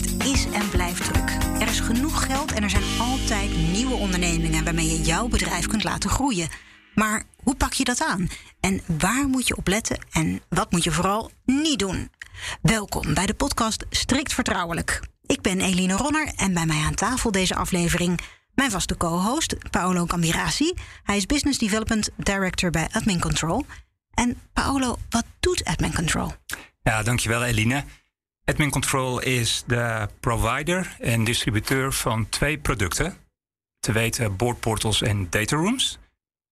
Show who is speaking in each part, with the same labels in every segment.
Speaker 1: is en blijft druk. Er is genoeg geld en er zijn altijd nieuwe ondernemingen waarmee je jouw bedrijf kunt laten groeien. Maar hoe pak je dat aan? En waar moet je op letten en wat moet je vooral niet doen? Welkom bij de podcast Strikt Vertrouwelijk. Ik ben Eline Ronner en bij mij aan tafel deze aflevering mijn vaste co-host Paolo Camirasi. Hij is Business Development Director bij Admin Control. En Paolo, wat doet Admin Control?
Speaker 2: Ja, dankjewel Eline. Admin Control is de provider en distributeur van twee producten. Te weten boardportals en datarooms.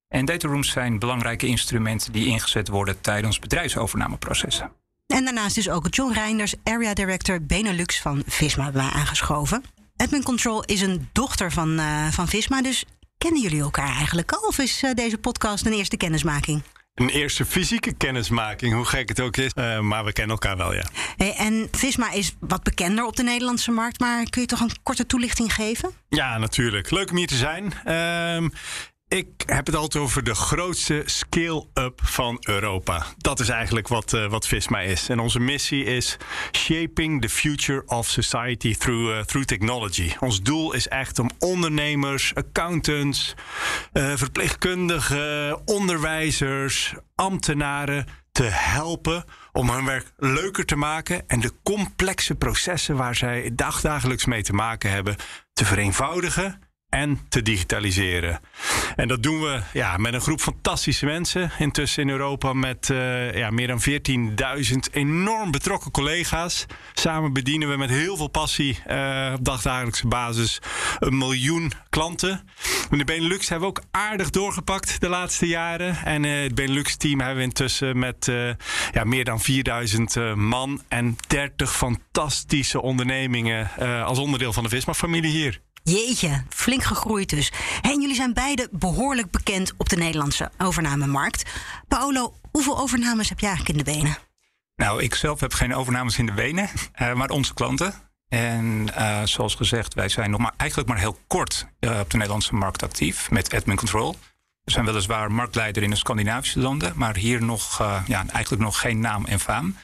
Speaker 2: En datarooms zijn belangrijke instrumenten die ingezet worden tijdens bedrijfsovernameprocessen.
Speaker 1: En daarnaast is ook John Reinders, Area Director Benelux van Visma, bij aangeschoven. Admin Control is een dochter van, uh, van Visma, dus kennen jullie elkaar eigenlijk al? Of is uh, deze podcast een eerste kennismaking?
Speaker 3: Een eerste fysieke kennismaking, hoe gek het ook is. Uh, maar we kennen elkaar wel, ja.
Speaker 1: Hey, en Visma is wat bekender op de Nederlandse markt. Maar kun je toch een korte toelichting geven?
Speaker 3: Ja, natuurlijk. Leuk om hier te zijn. Uh, ik heb het altijd over de grootste scale-up van Europa. Dat is eigenlijk wat, uh, wat Visma is. En onze missie is shaping the future of society through, uh, through technology. Ons doel is echt om ondernemers, accountants, uh, verpleegkundigen, onderwijzers, ambtenaren te helpen om hun werk leuker te maken en de complexe processen waar zij dagdagelijks mee te maken hebben te vereenvoudigen en te digitaliseren. En dat doen we ja, met een groep fantastische mensen. Intussen in Europa met uh, ja, meer dan 14.000 enorm betrokken collega's. Samen bedienen we met heel veel passie uh, op dagdagelijkse basis een miljoen klanten. In de Benelux hebben we ook aardig doorgepakt de laatste jaren. En uh, het Benelux-team hebben we intussen met ja, meer dan 4.000 man en 30 fantastische ondernemingen als onderdeel van de Visma-familie hier.
Speaker 1: Jeetje, flink gegroeid dus. En jullie zijn beide behoorlijk bekend op de Nederlandse overnamemarkt. Paolo, hoeveel overnames heb je eigenlijk in de benen?
Speaker 2: Nou, ik zelf heb geen overnames in de benen, uh, maar onze klanten. En uh, zoals gezegd, wij zijn nog maar, eigenlijk maar heel kort uh, op de Nederlandse markt actief met Admin Control. We zijn weliswaar marktleider in de Scandinavische landen, maar hier nog, ja, eigenlijk nog geen naam en faam.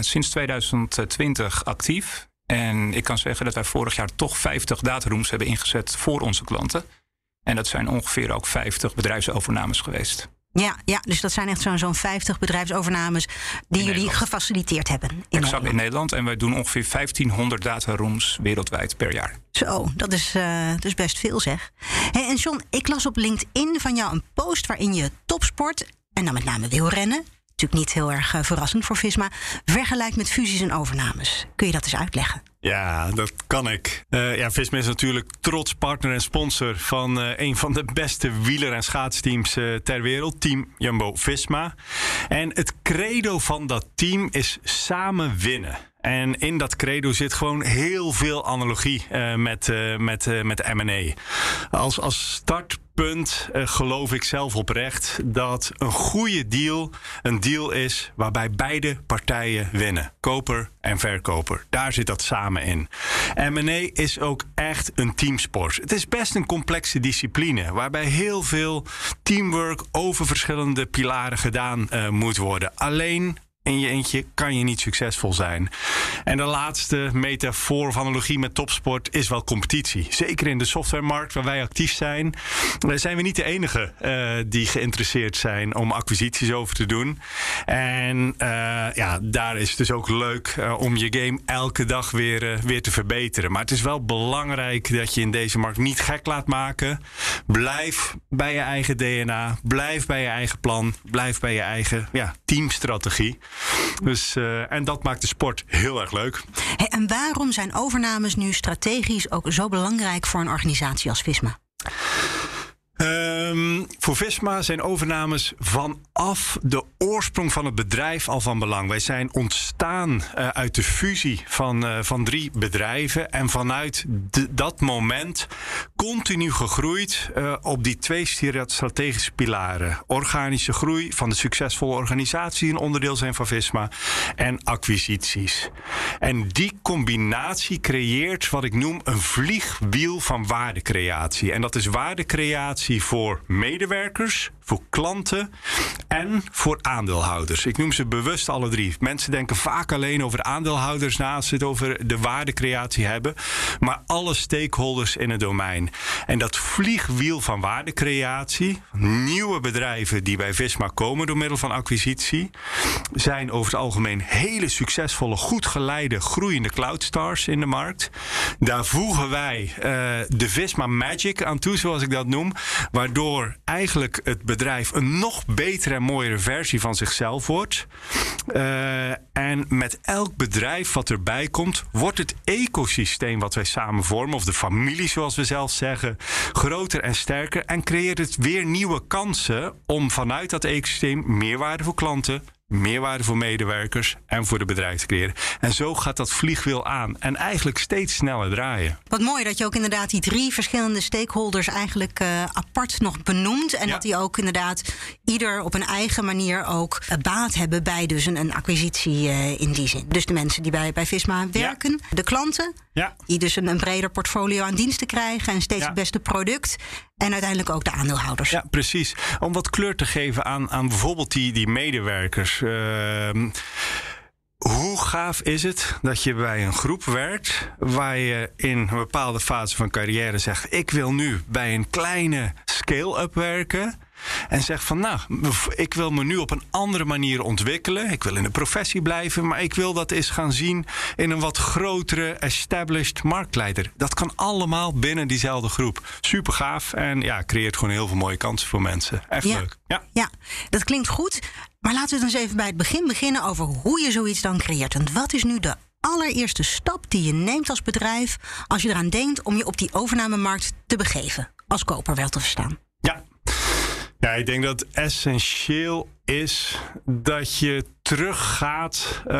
Speaker 2: sinds 2020 actief. En ik kan zeggen dat wij vorig jaar toch 50 datarooms hebben ingezet voor onze klanten. En dat zijn ongeveer ook 50 bedrijfsovernames geweest.
Speaker 1: Ja, ja dus dat zijn echt zo'n zo'n 50 bedrijfsovernames die jullie gefaciliteerd hebben.
Speaker 2: In exact Nederland. in Nederland. En wij doen ongeveer 1500 datarooms wereldwijd per jaar.
Speaker 1: Zo, dat is, uh, dus best veel zeg. Hey, en John, ik las op LinkedIn van jou een post waarin je topsport, en dan met name wielrennen, natuurlijk niet heel erg uh, verrassend voor Visma, vergelijkt met fusies en overnames. Kun je dat eens uitleggen?
Speaker 3: Ja, dat kan ik. Uh, ja, Visma is natuurlijk trots partner en sponsor van uh, een van de beste wieler- en schaatsteams ter wereld, Team Jumbo-Visma. En het credo van dat team is samen winnen. En in dat credo zit gewoon heel veel analogie met, met, met M&A. Als, als startpunt geloof ik zelf oprecht dat een goede deal een deal is waarbij beide partijen winnen. Koper en verkoper. Daar zit dat samen in. M&A is ook echt een teamsport. Het is best een complexe discipline waarbij heel veel teamwork over verschillende pilaren gedaan moet worden. Alleen in je eentje kan je niet succesvol zijn. En de laatste metafoor of analogie met topsport is wel competitie. Zeker in de softwaremarkt waar wij actief zijn, zijn we niet de enige uh, die geïnteresseerd zijn om acquisities over te doen. En uh, ja, daar is het dus ook leuk om je game elke dag weer, weer te verbeteren. Maar het is wel belangrijk dat je in deze markt niet gek laat maken. Blijf bij je eigen DNA, blijf bij je eigen plan, blijf bij je eigen ja, teamstrategie. Dus, uh, en dat maakt de sport heel erg leuk.
Speaker 1: En waarom zijn overnames nu strategisch ook zo belangrijk voor een organisatie als Visma?
Speaker 3: Um, voor Visma zijn overnames vanaf de oorsprong van het bedrijf al van belang. Wij zijn ontstaan uh, uit de fusie van, uh, van drie bedrijven. En vanuit dat moment continu gegroeid uh, op die twee strategische pilaren. Organische groei van de succesvolle organisatie, een onderdeel zijn van Visma. En acquisities. En die combinatie creëert wat ik noem een vliegwiel van waardecreatie. En dat is waardecreatie creatie voor medewerkers, voor klanten en voor aandeelhouders. Ik noem ze bewust alle drie. Mensen denken vaak alleen over aandeelhouders na als ze het over de waardecreatie hebben, maar alle stakeholders in het domein. En dat vliegwiel van waardecreatie, nieuwe bedrijven die bij Visma komen door middel van acquisitie, zijn over het algemeen hele succesvolle, goed geleide, groeiende cloudstars in de markt. Daar voegen wij uh, de Visma Magic aan toe, zoals ik dat noem, waardoor eigenlijk het bedrijf een nog betere en mooiere versie van zichzelf wordt. Uh, en met elk bedrijf wat erbij komt, wordt het ecosysteem wat wij samen vormen, of de familie zoals we zelf zeggen, groter en sterker. En creëert het weer nieuwe kansen om vanuit dat ecosysteem meerwaarde voor klanten, meerwaarde voor medewerkers en voor de bedrijf te creëren. En zo gaat dat vliegwiel aan en eigenlijk steeds sneller draaien.
Speaker 1: Wat mooi dat je ook inderdaad die drie verschillende stakeholders eigenlijk uh, apart nog benoemt. En dat die ook inderdaad ieder op een eigen manier ook uh, baat hebben bij dus een, een acquisitie uh, in die zin. Dus de mensen die bij, bij Visma werken, ja. de klanten, ja. die dus een, een, breder portfolio aan diensten krijgen en steeds het beste product. En uiteindelijk ook de aandeelhouders.
Speaker 3: Ja, precies. Om wat kleur te geven aan, aan bijvoorbeeld die, die medewerkers. Uh, hoe gaaf is het dat je bij een groep werkt waar je in een bepaalde fase van carrière zegt: Ik wil nu bij een kleine scale-up werken. En zegt van nou, ik wil me nu op een andere manier ontwikkelen. Ik wil in de professie blijven, maar ik wil dat eens gaan zien in een wat grotere established marktleider. Dat kan allemaal binnen diezelfde groep. Super gaaf en ja, creëert gewoon heel veel mooie kansen voor mensen. Echt
Speaker 1: ja.
Speaker 3: leuk.
Speaker 1: Ja. ja, dat klinkt goed. Maar laten we eens even bij het begin beginnen over hoe je zoiets dan creëert. Want wat is nu de allereerste stap die je neemt als bedrijf als je eraan denkt om je op die overnamemarkt te begeven? Als koper wel te verstaan.
Speaker 3: Ja, ja, ik denk dat essentieel is dat je teruggaat uh,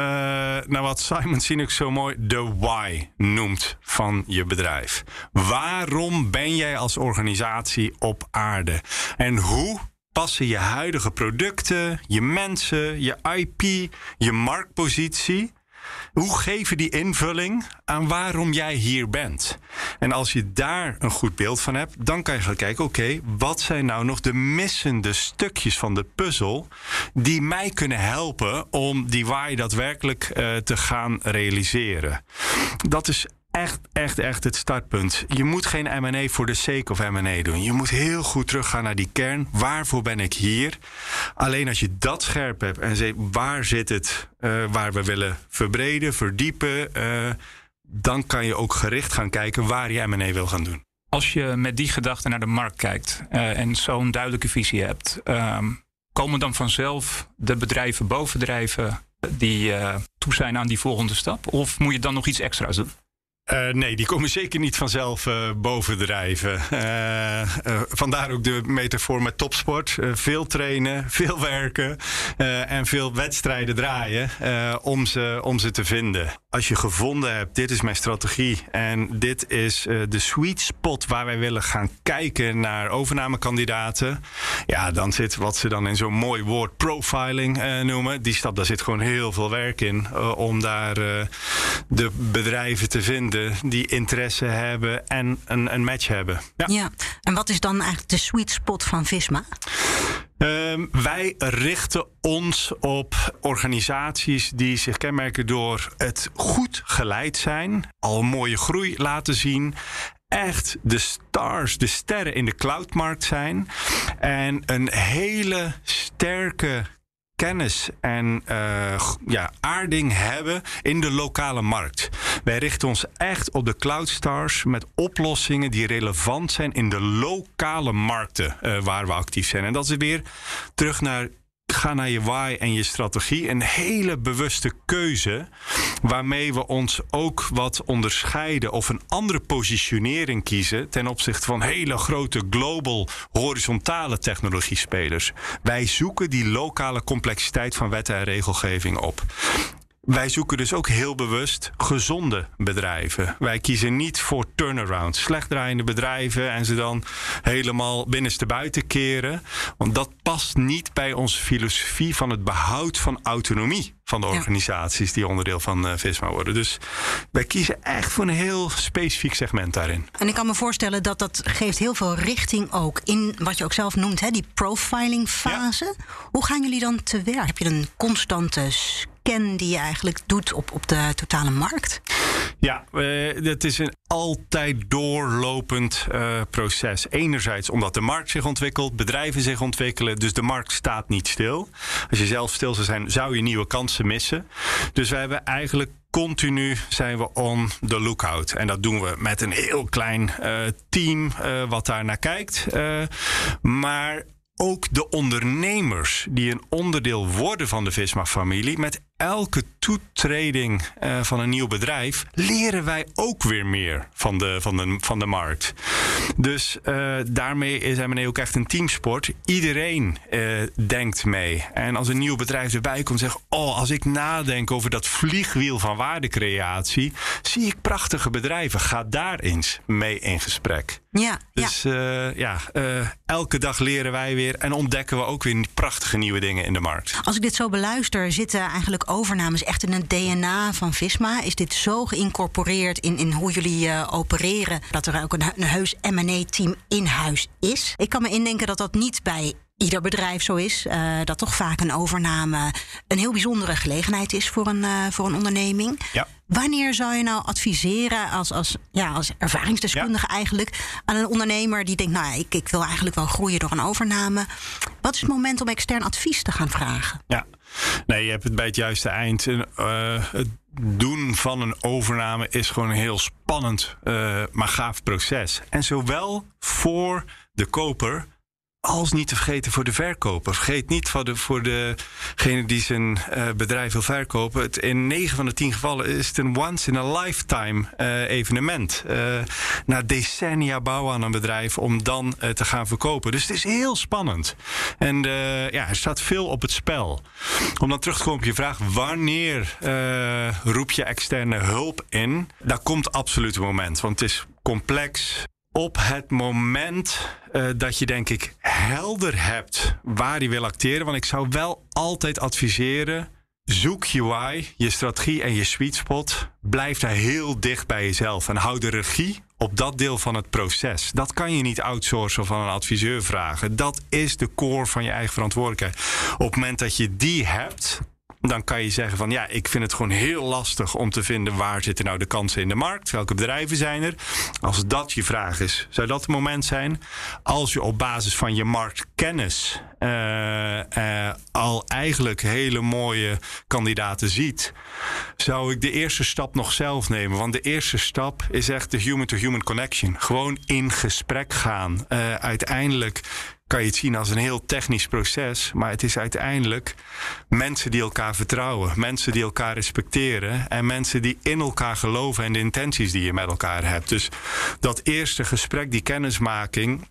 Speaker 3: naar wat Simon Sinek zo mooi de why noemt van je bedrijf. Waarom ben jij als organisatie op aarde? En hoe passen je huidige producten, je mensen, je IP, je marktpositie hoe geven die invulling aan waarom jij hier bent? En als je daar een goed beeld van hebt, dan kan je gaan kijken: oké, wat zijn nou nog de missende stukjes van de puzzel die mij kunnen helpen om die waar daadwerkelijk uh, te gaan realiseren? Dat is echt, echt, echt het startpunt. Je moet geen M&A voor de sake of M&A doen. Je moet heel goed teruggaan naar die kern. Waarvoor ben ik hier? Alleen als je dat scherp hebt en zegt waar zit het uh, waar we willen verbreden, verdiepen, uh, dan kan je ook gericht gaan kijken waar je M&A wil gaan doen.
Speaker 2: Als je met die gedachte naar de markt kijkt uh, en zo'n duidelijke visie hebt, um, komen dan vanzelf de bedrijven, bovendrijven die toe zijn aan die volgende stap? Of moet je dan nog iets extra's doen?
Speaker 3: Uh, nee, die komen zeker niet vanzelf uh, bovendrijven. Uh, vandaar ook de metafoor met topsport. veel trainen, veel werken en veel wedstrijden draaien om, ze, om ze te vinden. Als je gevonden hebt, dit is mijn strategie en dit is de sweet spot waar wij willen gaan kijken naar overnamekandidaten. Ja, dan zit wat ze dan in zo'n mooi woord profiling noemen. Die stap, daar zit gewoon heel veel werk in om daar de bedrijven te vinden die interesse hebben en een, een match hebben.
Speaker 1: Ja. ja, en wat is dan eigenlijk de sweet spot van Visma?
Speaker 3: Um, wij richten ons op organisaties die zich kenmerken door het goed geleid zijn, al mooie groei laten zien echt de stars, de sterren in de cloudmarkt zijn. En een hele sterke kennis en uh, ja, aarding hebben in de lokale markt. Wij richten ons echt op de cloudstars met oplossingen die relevant zijn in de lokale markten uh, waar we actief zijn. En dat is weer terug naar ga naar je why en je strategie. Een hele bewuste keuze waarmee we ons ook wat onderscheiden of een andere positionering kiezen ten opzichte van hele grote global horizontale technologiespelers. Wij zoeken die lokale complexiteit van wetten en regelgeving op. wij zoeken dus ook heel bewust gezonde bedrijven. Wij kiezen niet voor turnarounds, slecht draaiende bedrijven en ze dan helemaal binnenste buiten keren. Want dat past niet bij onze filosofie van het behoud van autonomie van de organisaties die onderdeel van uh, Visma worden. Dus wij kiezen echt voor een heel specifiek segment daarin.
Speaker 1: En ik kan me voorstellen dat dat geeft heel veel richting ook in wat je ook zelf noemt, hè, die profiling fase. Hoe gaan jullie dan te werk? Heb je een constante scan die je eigenlijk doet op, op de totale markt?
Speaker 3: Ja, uh, dat is een altijd doorlopend uh, proces. Enerzijds omdat de markt zich ontwikkelt, bedrijven zich ontwikkelen, dus de markt staat niet stil. Als je zelf stil zou zijn, zou je nieuwe kansen missen. Dus wij hebben eigenlijk continu zijn we on the lookout. En dat doen we met een heel klein uh, team wat daar naar kijkt. Maar ook de ondernemers die een onderdeel worden van de Visma-familie, met elke toetreding uh, van een nieuw bedrijf leren wij ook weer meer van de, van de, van de markt. Dus uh, daarmee is M&A ook echt een teamsport. Iedereen uh, denkt mee. En als een nieuw bedrijf erbij komt, zegt: Oh, als ik nadenk over dat vliegwiel van waardecreatie, zie ik prachtige bedrijven. Ga daar eens mee in gesprek.
Speaker 1: Ja,
Speaker 3: dus ja, ja elke dag leren wij weer en ontdekken we ook weer prachtige nieuwe dingen in de markt.
Speaker 1: Als ik dit zo beluister, zitten eigenlijk overnames echt in het DNA van Visma? Is dit zo geïncorporeerd in, in hoe jullie uh, opereren dat er ook een, een heus M&A-team in huis is? Ik kan me indenken dat dat niet bij ieder bedrijf zo is. Uh, dat toch vaak een overname een heel bijzondere gelegenheid is voor een, uh, voor een onderneming.
Speaker 3: Ja.
Speaker 1: Wanneer zou je nou adviseren als, als, ja, als ervaringsdeskundige ja. eigenlijk aan een ondernemer die denkt, nou ja, ik, ik wil eigenlijk wel groeien door een overname. Wat is het moment om extern advies te gaan vragen?
Speaker 3: Ja, nee, je hebt het bij het juiste eind. Uh, het doen van een overname is gewoon een heel spannend, uh, maar gaaf proces. En zowel voor de koper als niet te vergeten voor de verkoper. Vergeet niet voor, de, voor degene die zijn uh, bedrijf wil verkopen. Het, in 9 van de 10 gevallen is het een once in a lifetime uh, evenement. Uh, na decennia bouwen aan een bedrijf om dan te gaan verkopen. Dus het is heel spannend. En ja, er staat veel op het spel. Om dan terug te komen op je vraag: wanneer roep je externe hulp in? Daar komt absoluut een moment. Want het is complex op het moment uh, dat je denk ik helder hebt waar je wil acteren. Want ik zou wel altijd adviseren. Zoek je why, je strategie en je sweet spot. Blijf daar heel dicht bij jezelf en hou de regie op dat deel van het proces. Dat kan je niet outsourcen van een adviseur vragen. Dat is de core van je eigen verantwoordelijkheid. Op het moment dat je die hebt, dan kan je zeggen van ja, ik vind het gewoon heel lastig om te vinden waar zitten nou de kansen in de markt, welke bedrijven zijn er. Als dat je vraag is, zou dat het moment zijn? Als je op basis van je marktkennis uh, uh, al eigenlijk hele mooie kandidaten ziet, zou ik de eerste stap nog zelf nemen. Want de eerste stap is echt de human-to-human -human connection. Gewoon in gesprek gaan. Uh, uiteindelijk kan je het zien als een heel technisch proces. Maar het is uiteindelijk mensen die elkaar vertrouwen. Mensen die elkaar respecteren. En mensen die in elkaar geloven en de intenties die je met elkaar hebt. Dus dat eerste gesprek, die kennismaking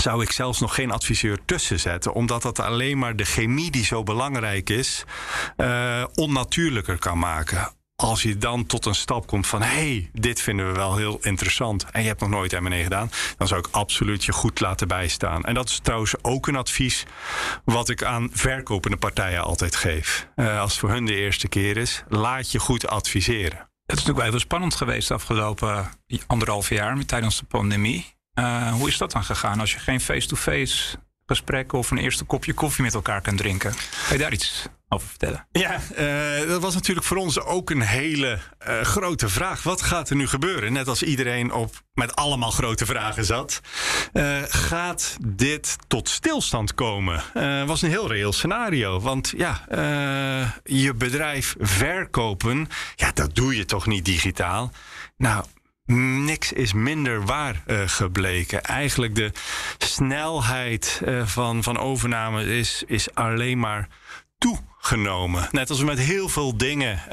Speaker 3: zou ik zelfs nog geen adviseur tussen zetten. Omdat dat alleen maar de chemie die zo belangrijk is, uh, onnatuurlijker kan maken als je dan tot een stap komt van... hey, dit vinden we wel heel interessant... en je hebt nog nooit M&A gedaan... dan zou ik absoluut je goed laten bijstaan. En dat is trouwens ook een advies... wat ik aan verkopende partijen altijd geef. Uh, als het voor hun de eerste keer is, laat je goed adviseren.
Speaker 2: Het is natuurlijk wel heel spannend geweest de afgelopen anderhalf jaar... tijdens de pandemie. Uh, hoe is dat dan gegaan als je geen face-to-face... gesprek of een eerste kopje koffie met elkaar kan drinken? Kan je daar iets over vertellen?
Speaker 3: Ja, uh, dat was natuurlijk voor ons ook een hele uh, grote vraag. Wat gaat er nu gebeuren? Net als iedereen op met allemaal grote vragen zat. Uh, gaat dit tot stilstand komen? was een heel reëel scenario. Want ja, je bedrijf verkopen, ja, dat doe je toch niet digitaal? Nou, niks is minder waar uh, gebleken. Eigenlijk de snelheid uh, van, van overname is, is alleen maar toegenomen. Net als we met heel veel dingen uh,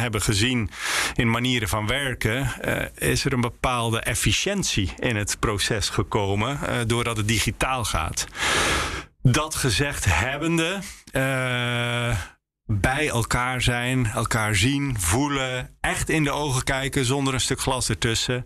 Speaker 3: hebben gezien in manieren van werken, is er een bepaalde efficiëntie in het proces gekomen doordat het digitaal gaat. Dat gezegd hebbende bij elkaar zijn, elkaar zien, voelen, echt in de ogen kijken zonder een stuk glas ertussen,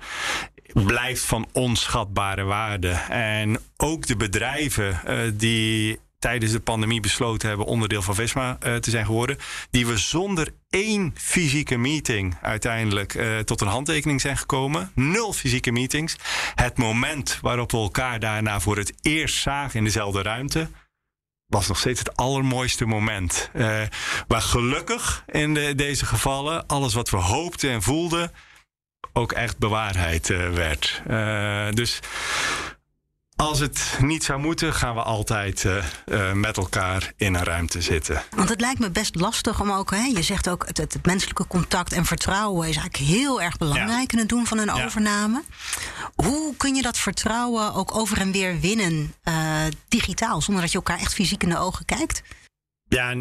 Speaker 3: blijft van onschatbare waarde. En ook de bedrijven uh, die tijdens de pandemie besloten hebben onderdeel van Visma uh, te zijn geworden, die we zonder één fysieke meeting uiteindelijk uh, tot een handtekening zijn gekomen. Nul fysieke meetings. Het moment waarop we elkaar daarna voor het eerst zagen in dezelfde ruimte was nog steeds het allermooiste moment. Uh, maar gelukkig in de, deze gevallen, alles wat we hoopten en voelden, ook echt bewaarheid uh, werd. Uh, dus als het niet zou moeten, gaan we altijd uh, uh, met elkaar in een ruimte zitten.
Speaker 1: Want het lijkt me best lastig om ook, hè, je zegt ook, het, het menselijke contact en vertrouwen is eigenlijk heel erg belangrijk ja. in het doen van een ja. overname. Hoe kun je dat vertrouwen ook over en weer winnen uh, digitaal, zonder dat je elkaar echt fysiek in de ogen kijkt?
Speaker 3: Ja,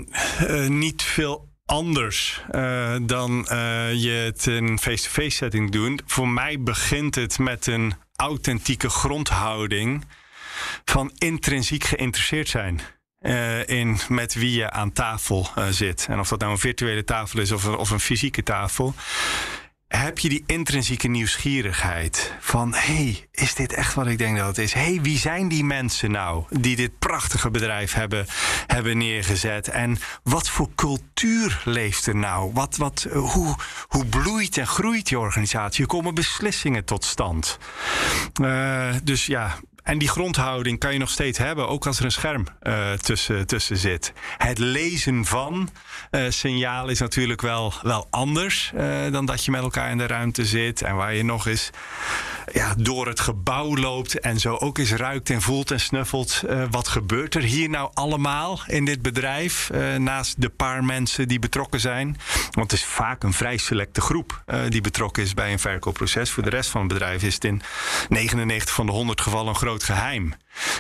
Speaker 3: niet veel anders uh, dan uh, je het in face-to-face -face setting doet. Voor mij begint het met een authentieke grondhouding van intrinsiek geïnteresseerd zijn. Uh, in met wie je aan tafel zit. En of dat nou een virtuele tafel is of of een fysieke tafel heb je die intrinsieke nieuwsgierigheid van hey, is dit echt wat ik denk dat het is? hey, wie zijn die mensen nou die dit prachtige bedrijf hebben, hebben neergezet? En wat voor cultuur leeft er nou? Wat, wat, hoe, hoe bloeit en groeit die organisatie? Hoe komen beslissingen tot stand? Uh, dus ja, en die grondhouding kan je nog steeds hebben, ook als er een scherm uh, tussen, tussen zit. Het lezen van uh, signaal is natuurlijk wel, wel anders uh, dan dat je met elkaar in de ruimte zit. En waar je nog eens ja, door het gebouw loopt en zo ook eens ruikt en voelt en snuffelt. wat gebeurt er hier nou allemaal in dit bedrijf? naast de paar mensen die betrokken zijn. Want het is vaak een vrij selecte groep die betrokken is bij een verkoopproces. Voor de rest van het bedrijf is het in 99 van de 100 gevallen een groot geheim.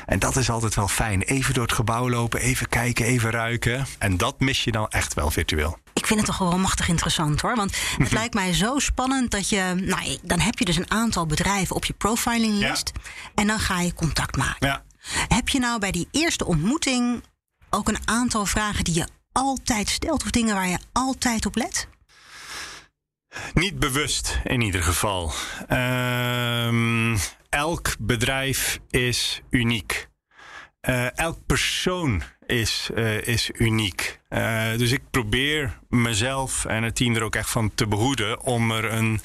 Speaker 3: En dat is altijd wel fijn. Even door het gebouw lopen, even kijken, even ruiken. En dat mis je dan echt wel virtueel.
Speaker 1: Ik vind het toch wel machtig interessant hoor. Want het lijkt mij zo spannend dat je. Nou, dan heb je dus een aantal bedrijven op je profilinglist. Ja. En dan ga je contact maken.
Speaker 3: Ja.
Speaker 1: Heb je nou bij die eerste ontmoeting ook een aantal vragen die je altijd stelt? Of dingen waar je altijd op let?
Speaker 3: Niet bewust in ieder geval. Um, elk bedrijf is uniek. Uh, elk persoon is, uh, is uniek. Uh, dus ik probeer mezelf en het team er ook echt van te behoeden om er een,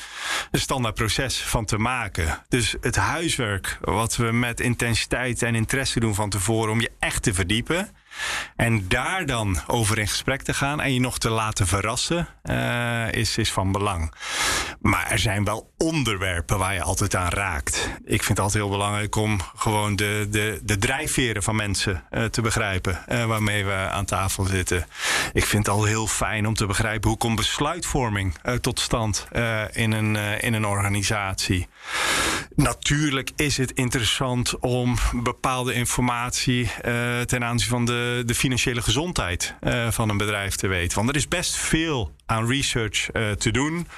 Speaker 3: een standaard proces van te maken. Dus het huiswerk wat we met intensiteit en interesse doen van tevoren om je echt te verdiepen. En daar dan over in gesprek te gaan en je nog te laten verrassen, uh, is, is van belang. Maar er zijn wel onderwerpen waar je altijd aan raakt. Ik vind het altijd heel belangrijk om gewoon de, de, de drijfveren van mensen uh, te begrijpen uh, waarmee we aan tafel zitten. Ik vind het al heel fijn om te begrijpen hoe komt besluitvorming tot stand in, een, in een organisatie. Natuurlijk is het interessant om bepaalde informatie ten aanzien van de de, financiële gezondheid uh, van een bedrijf te weten. Want er is best veel aan research uh, te doen.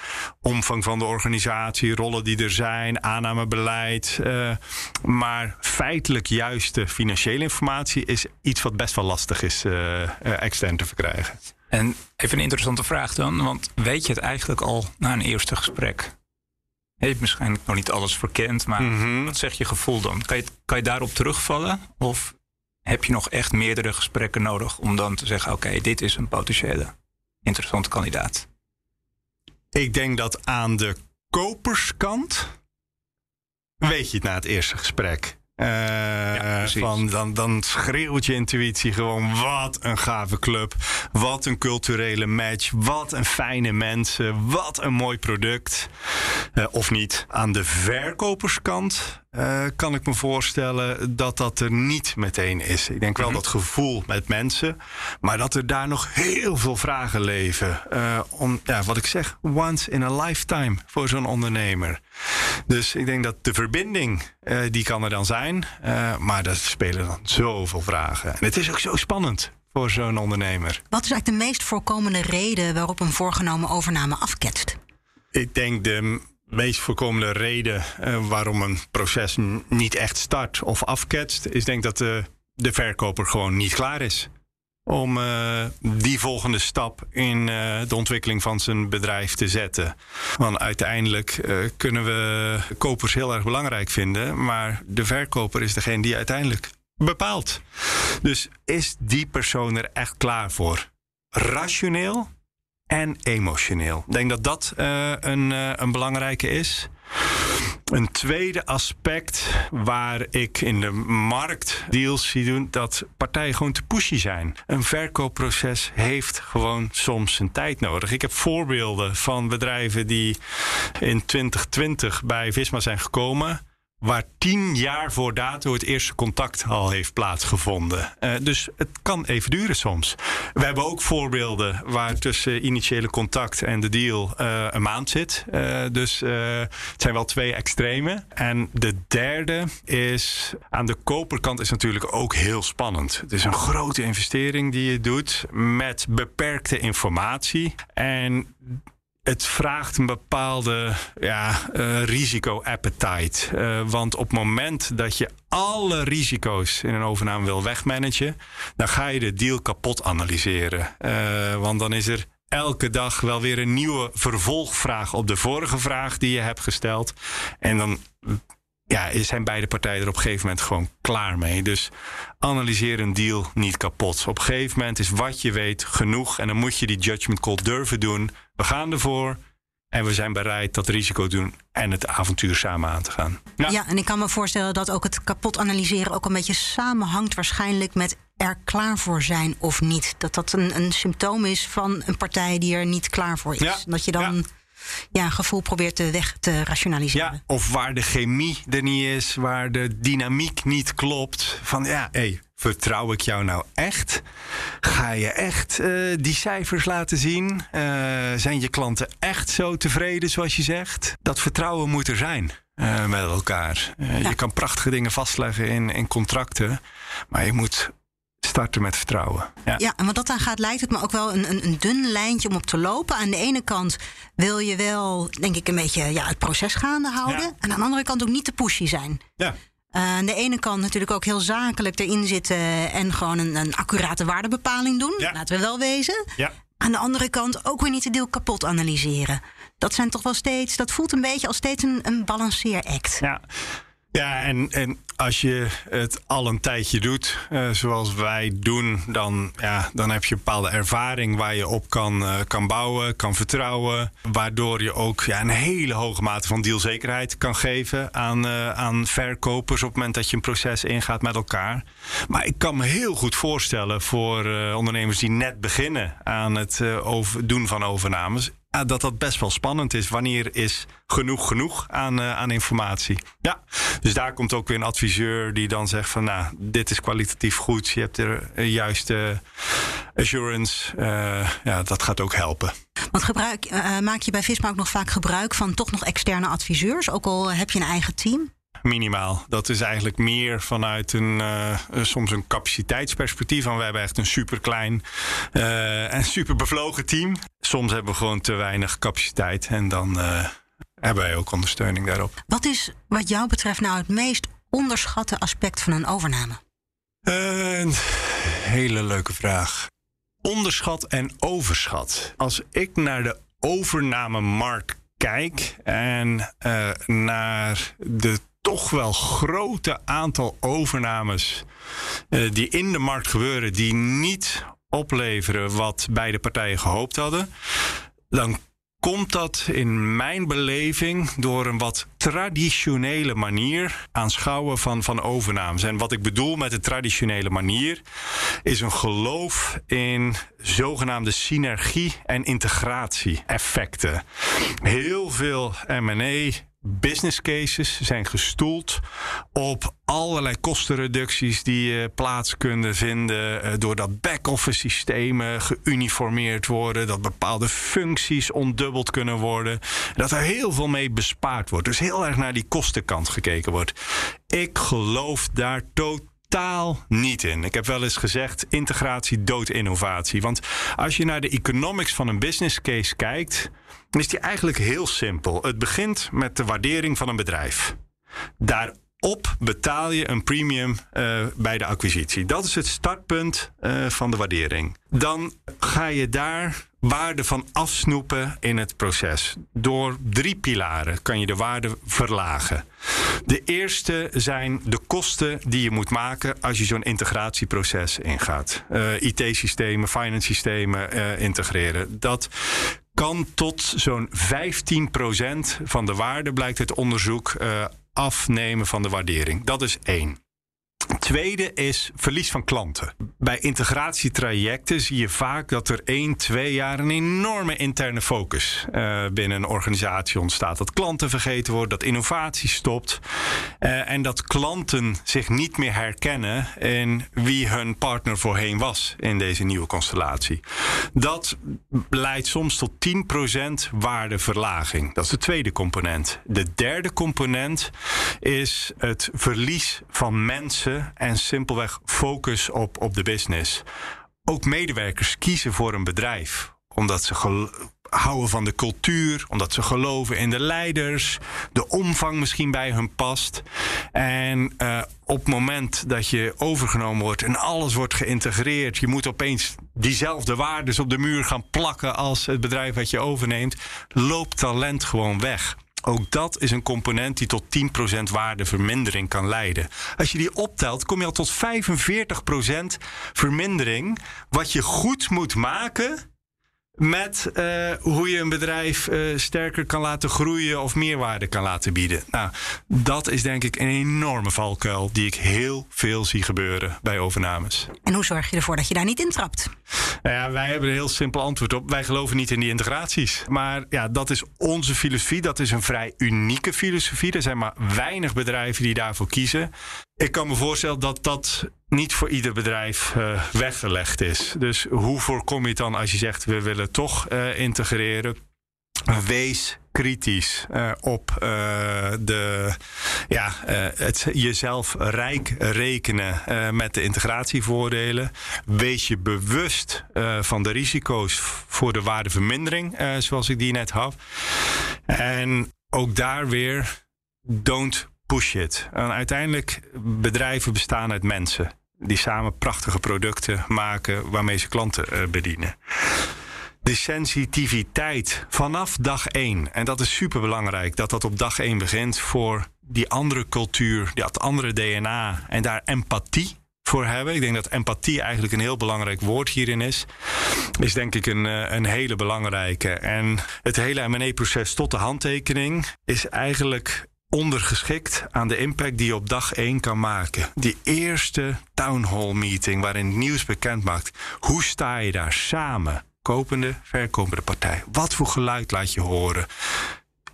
Speaker 3: Omvang van de organisatie, rollen die er zijn, aannamebeleid. Maar feitelijk juiste financiële informatie is iets wat best wel lastig is extern te verkrijgen.
Speaker 2: En even een interessante vraag dan, want weet je het eigenlijk al na een eerste gesprek? Je hebt waarschijnlijk nog niet alles verkend, maar mm -hmm. wat zegt je gevoel dan? Kan je, kan je daarop terugvallen? Of heb je nog echt meerdere gesprekken nodig om dan te zeggen: oké, dit is een potentiële interessante kandidaat?
Speaker 3: Ik denk dat aan de koperskant weet je het na het eerste gesprek. Uh, ja, van, dan, dan schreeuwt je intuïtie gewoon: wat een gave club. Wat een culturele match. Wat een fijne mensen. Wat een mooi product. Uh, of niet. Aan de verkoperskant uh, kan ik me voorstellen dat dat er niet meteen is. Ik denk wel mm -hmm. dat gevoel met mensen, maar dat er daar nog heel veel vragen leven. Uh, om, ja, wat ik zeg, once in a lifetime voor zo'n ondernemer. Dus ik denk dat de verbinding, uh, die kan er dan zijn, maar er spelen dan zoveel vragen. En het is ook zo spannend voor zo'n ondernemer.
Speaker 1: Wat is eigenlijk de meest voorkomende reden waarop een voorgenomen overname afketst?
Speaker 3: Ik denk de meest voorkomende reden uh, waarom een proces niet echt start of afketst, is denk dat de, verkoper gewoon niet klaar is om uh, die volgende stap in uh, de ontwikkeling van zijn bedrijf te zetten. Want uiteindelijk kunnen we kopers heel erg belangrijk vinden, maar de verkoper is degene die uiteindelijk bepaalt. Dus is die persoon er echt klaar voor? Rationeel en emotioneel. Ik denk dat dat een, een belangrijke is. Een tweede aspect waar ik in de markt deals zie doen, dat partijen gewoon te pushy zijn. Een verkoopproces heeft gewoon soms zijn tijd nodig. Ik heb voorbeelden van bedrijven die in 2020 bij Visma zijn gekomen waar tien jaar voor dato het eerste contact al heeft plaatsgevonden. Uh, dus het kan even duren soms. We hebben ook voorbeelden waar tussen initiële contact en de deal uh, een maand zit. Uh, dus het zijn wel twee extreme. En de derde is aan de koperkant is natuurlijk ook heel spannend. Het is een grote investering die je doet met beperkte informatie. En het vraagt een bepaalde ja, uh, risico-appetite. Uh, want op het moment dat je alle risico's in een overname wil wegmanagen, dan ga je de deal kapot analyseren. Uh, want dan is er elke dag wel weer een nieuwe vervolgvraag op de vorige vraag die je hebt gesteld. En dan ja, zijn beide partijen er op een gegeven moment gewoon klaar mee. Dus analyseer een deal niet kapot. Op een gegeven moment is wat je weet genoeg. En dan moet je die judgment call durven doen. We gaan ervoor. En we zijn bereid dat risico doen en het avontuur samen aan te gaan.
Speaker 1: Ja. ja, en ik kan me voorstellen dat ook het kapot analyseren ook een beetje samenhangt waarschijnlijk met er klaar voor zijn of niet. Dat dat een, een symptoom is van een partij die er niet klaar voor is. Ja. Dat je dan ja, een gevoel probeert te weg te rationaliseren.
Speaker 3: Ja, of waar de chemie er niet is, waar de dynamiek niet klopt. Van ja, hé, hey, vertrouw ik jou nou echt? Ga je echt uh, die cijfers laten zien? Uh, zijn je klanten echt zo tevreden zoals je zegt? Dat vertrouwen moet er zijn. Uh, met elkaar. Ja. Je kan prachtige dingen vastleggen in, in contracten. Maar je moet starten met vertrouwen.
Speaker 1: Ja. ja, en wat dat dan gaat, lijkt het me ook wel een, een, een, dun lijntje om op te lopen. Aan de ene kant wil je wel, denk ik, een beetje ja, het proces gaande houden. Ja. En aan de andere kant ook niet te pushy zijn. Ja. Uh, aan de ene kant natuurlijk ook heel zakelijk erin zitten en gewoon een, een accurate waardebepaling doen. Ja. Laten we wel wezen. Ja. Aan de andere kant ook weer niet de deel kapot analyseren. Dat zijn toch wel steeds, dat voelt een beetje als steeds een, een balanceeract.
Speaker 3: Ja. Ja, en, en als je het al een tijdje doet, uh, zoals wij doen, dan, ja, dan heb je een bepaalde ervaring waar je op kan, uh, kan bouwen, kan vertrouwen. Waardoor je ook ja, een hele hoge mate van dealzekerheid kan geven aan, uh, aan verkopers op het moment dat je een proces ingaat met elkaar. Maar ik kan me heel goed voorstellen voor ondernemers die net beginnen aan het doen van overnames dat dat best wel spannend is. Wanneer is genoeg genoeg aan, uh, aan informatie? Ja, dus daar komt ook weer een adviseur die dan zegt van... nou, dit is kwalitatief goed, je hebt er een juiste assurance. Uh, ja, dat gaat ook helpen.
Speaker 1: Want gebruik, uh, maak je bij Visma ook nog vaak gebruik van toch nog externe adviseurs? Ook al heb je een eigen team?
Speaker 3: minimaal. Dat is eigenlijk meer vanuit een, uh, soms een capaciteitsperspectief. Want we hebben echt een super klein uh, en super bevlogen team. Soms hebben we gewoon te weinig capaciteit en dan uh, hebben wij ook ondersteuning daarop.
Speaker 1: Wat is wat jou betreft nou het meest onderschatte aspect van een overname?
Speaker 3: Een hele leuke vraag. Onderschat en overschat. Als ik naar de overnamemarkt kijk en naar de toch wel grote aantal overnames uh, die in de markt gebeuren, die niet opleveren wat beide partijen gehoopt hadden, dan komt dat in mijn beleving door een wat traditionele manier aanschouwen van, van overnames. En wat ik bedoel met de traditionele manier is een geloof in zogenaamde synergie- en integratie-effecten. Heel veel M&A business cases zijn gestoeld op allerlei kostenreducties die plaats kunnen vinden. Uh, doordat back-office systemen geuniformeerd worden. Dat bepaalde functies ontdubbeld kunnen worden. Dat er heel veel mee bespaard wordt. Dus heel erg naar die kostenkant gekeken wordt. Ik geloof daar totaal niet in. Ik heb wel eens gezegd: integratie dood innovatie. Want als je naar de economics van een business case kijkt, dan is die eigenlijk heel simpel. Het begint met de waardering van een bedrijf. Daar op betaal je een premium uh, bij de acquisitie. Dat is het startpunt uh, van de waardering. Dan ga je daar waarde van afsnoepen in het proces. Door drie pilaren kan je de waarde verlagen. De eerste zijn de kosten die je moet maken als je zo'n integratieproces ingaat. Uh, IT-systemen, finance-systemen uh, integreren. Dat kan tot zo'n 15% van de waarde, blijkt het onderzoek, afnemen van de waardering. Dat is één. Tweede is verlies van klanten. Bij integratietrajecten zie je vaak dat er één, twee jaar een enorme interne focus uh, binnen een organisatie ontstaat. Dat klanten vergeten worden, dat innovatie stopt uh, en dat klanten zich niet meer herkennen in wie hun partner voorheen was in deze nieuwe constellatie. Dat leidt soms tot 10% waardeverlaging. Dat is de tweede component. De derde component is het verlies van mensen en simpelweg focus op, op de business. Ook medewerkers kiezen voor een bedrijf omdat ze houden van de cultuur, omdat ze geloven in de leiders, de omvang misschien bij hun past. En uh, op het moment dat je overgenomen wordt en alles wordt geïntegreerd, je moet opeens diezelfde waarden op de muur gaan plakken als het bedrijf wat je overneemt, loopt talent gewoon weg. Ook dat is een component die tot 10% waardevermindering kan leiden. Als je die optelt, kom je al tot 45% vermindering. Wat je goed moet maken met uh, hoe je een bedrijf uh, sterker kan laten groeien of meerwaarde kan laten bieden. Nou, dat is denk ik een enorme valkuil die ik heel veel zie gebeuren bij overnames.
Speaker 1: En hoe zorg je ervoor dat je daar niet intrapt?
Speaker 3: Nou ja, wij hebben een heel simpel antwoord op. Wij geloven niet in die integraties. Maar ja, dat is onze filosofie. Dat is een vrij unieke filosofie. Er zijn maar weinig bedrijven die daarvoor kiezen. Ik kan me voorstellen dat dat niet voor ieder bedrijf uh, weggelegd is. Dus hoe voorkom je het dan als je zegt we willen toch uh, integreren? Wees kritisch uh, op de, ja, het jezelf rijk rekenen met de integratievoordelen. Wees je bewust van de risico's voor de waardevermindering, zoals ik die net had. En ook daar weer, don't push it. En uiteindelijk, bedrijven bestaan uit mensen die samen prachtige producten maken waarmee ze klanten uh, bedienen. De sensitiviteit vanaf dag één, en dat is super belangrijk, dat dat op dag één begint voor die andere cultuur, dat andere DNA en daar empathie voor hebben. Ik denk dat empathie eigenlijk een heel belangrijk woord hierin is. Is denk ik een, eh, een hele belangrijke. En het hele M&A-proces tot de handtekening is eigenlijk ondergeschikt aan de impact die je op dag 1 kan maken. Die eerste town hall meeting waarin het nieuws bekend maakt. Hoe sta je daar samen? Kopende, verkopende partij. Wat voor geluid laat je horen?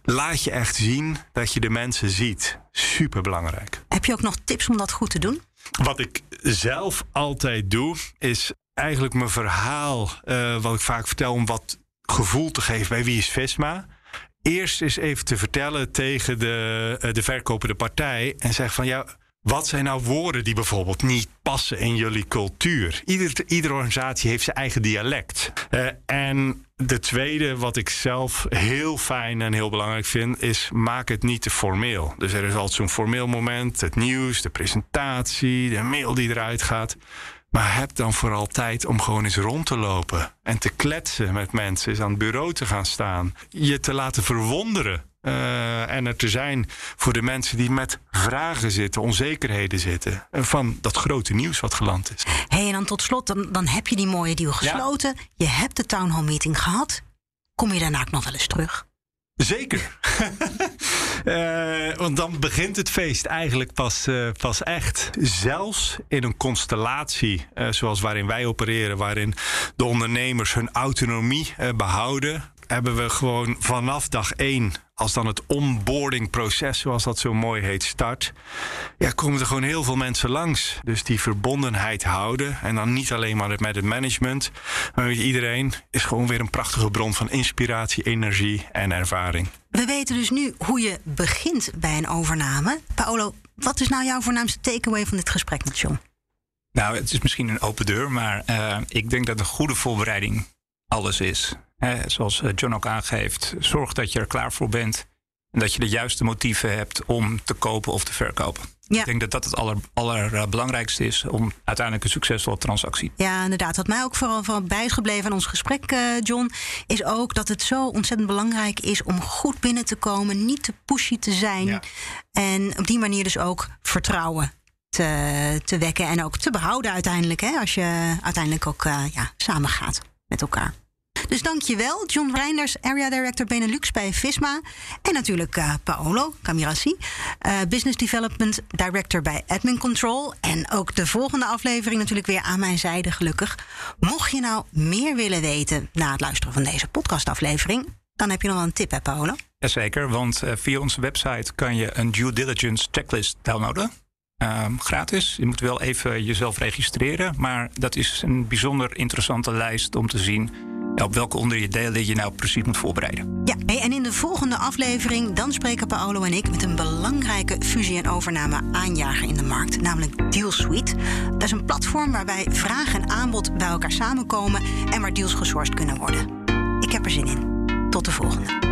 Speaker 3: Laat je echt zien dat je de mensen ziet. Super belangrijk.
Speaker 1: Heb je ook nog tips om dat goed te doen?
Speaker 3: Wat ik zelf altijd doe, is eigenlijk mijn verhaal, uh, wat ik vaak vertel, om wat gevoel te geven bij wie is Visma eerst eens even te vertellen tegen de, eh, de verkopende partij. En zeg van ja. Wat zijn nou woorden die bijvoorbeeld niet passen in jullie cultuur? Ieder, iedere organisatie heeft zijn eigen dialect. Uh, en de tweede, wat ik zelf heel fijn en heel belangrijk vind, is maak het niet te formeel. Dus er is altijd zo'n formeel moment, het nieuws, de presentatie, de mail die eruit gaat. Maar heb dan vooral tijd om gewoon eens rond te lopen en te kletsen met mensen, eens aan het bureau te gaan staan, je te laten verwonderen. Uh, en er te zijn voor de mensen die met vragen zitten, onzekerheden zitten. Van dat grote nieuws wat geland is.
Speaker 1: hey, en dan tot slot, dan, dan heb je die mooie deal gesloten. Ja. Je hebt de town hall meeting gehad. Kom je daarna ook nog wel eens terug?
Speaker 3: Zeker. uh, want dan begint het feest eigenlijk pas, uh, pas echt. Zelfs in een constellatie uh, zoals waarin wij opereren, waarin de ondernemers hun autonomie behouden, hebben we gewoon vanaf dag één, als dan het onboardingproces, zoals dat zo mooi heet, start, ja, komen er gewoon heel veel mensen langs. Dus die verbondenheid houden. En dan niet alleen maar met het management, maar met iedereen is gewoon weer een prachtige bron van inspiratie, energie en ervaring.
Speaker 1: We weten dus nu hoe je begint bij een overname. Paolo, wat is nou jouw voornaamste takeaway van dit gesprek met John?
Speaker 2: Nou, het is misschien een open deur, maar uh, ik denk dat een goede voorbereiding alles is. Eh, zoals John ook aangeeft, zorg dat je er klaar voor bent. En dat je de juiste motieven hebt om te kopen of te verkopen. Ik denk dat dat het aller, allerbelangrijkste is om uiteindelijk een succesvolle transactie.
Speaker 1: Ja, inderdaad. Wat mij ook vooral van bij is gebleven aan ons gesprek, uh, John, is ook dat het zo ontzettend belangrijk is om goed binnen te komen, niet te pushy te zijn. En op die manier dus ook vertrouwen te, te wekken en ook te behouden uiteindelijk. Hè, als je uiteindelijk ook uh, ja, samen gaat met elkaar. Dus dankjewel, John Reinders, Area Director Benelux bij Visma. En natuurlijk uh, Paolo Camirassi, uh, Business Development Director bij Admin Control. En ook de volgende aflevering natuurlijk weer aan mijn zijde, gelukkig. Mocht je nou meer willen weten na het luisteren van deze podcastaflevering, dan heb je nog wel een tip, hè, Paolo?
Speaker 2: Jazeker, want uh, via onze website kan je een due diligence checklist downloaden. Um, gratis. Je moet wel even jezelf registreren. Maar dat is een bijzonder interessante lijst om te zien op welke onderdelen je nou precies moet voorbereiden.
Speaker 1: Ja, en in de volgende aflevering dan spreken Paolo en ik met een belangrijke fusie- en overname aanjager in de markt, namelijk DealSuite. Dat is een platform waarbij vraag en aanbod bij elkaar samenkomen en waar deals gesourced kunnen worden. Ik heb er zin in. Tot de volgende.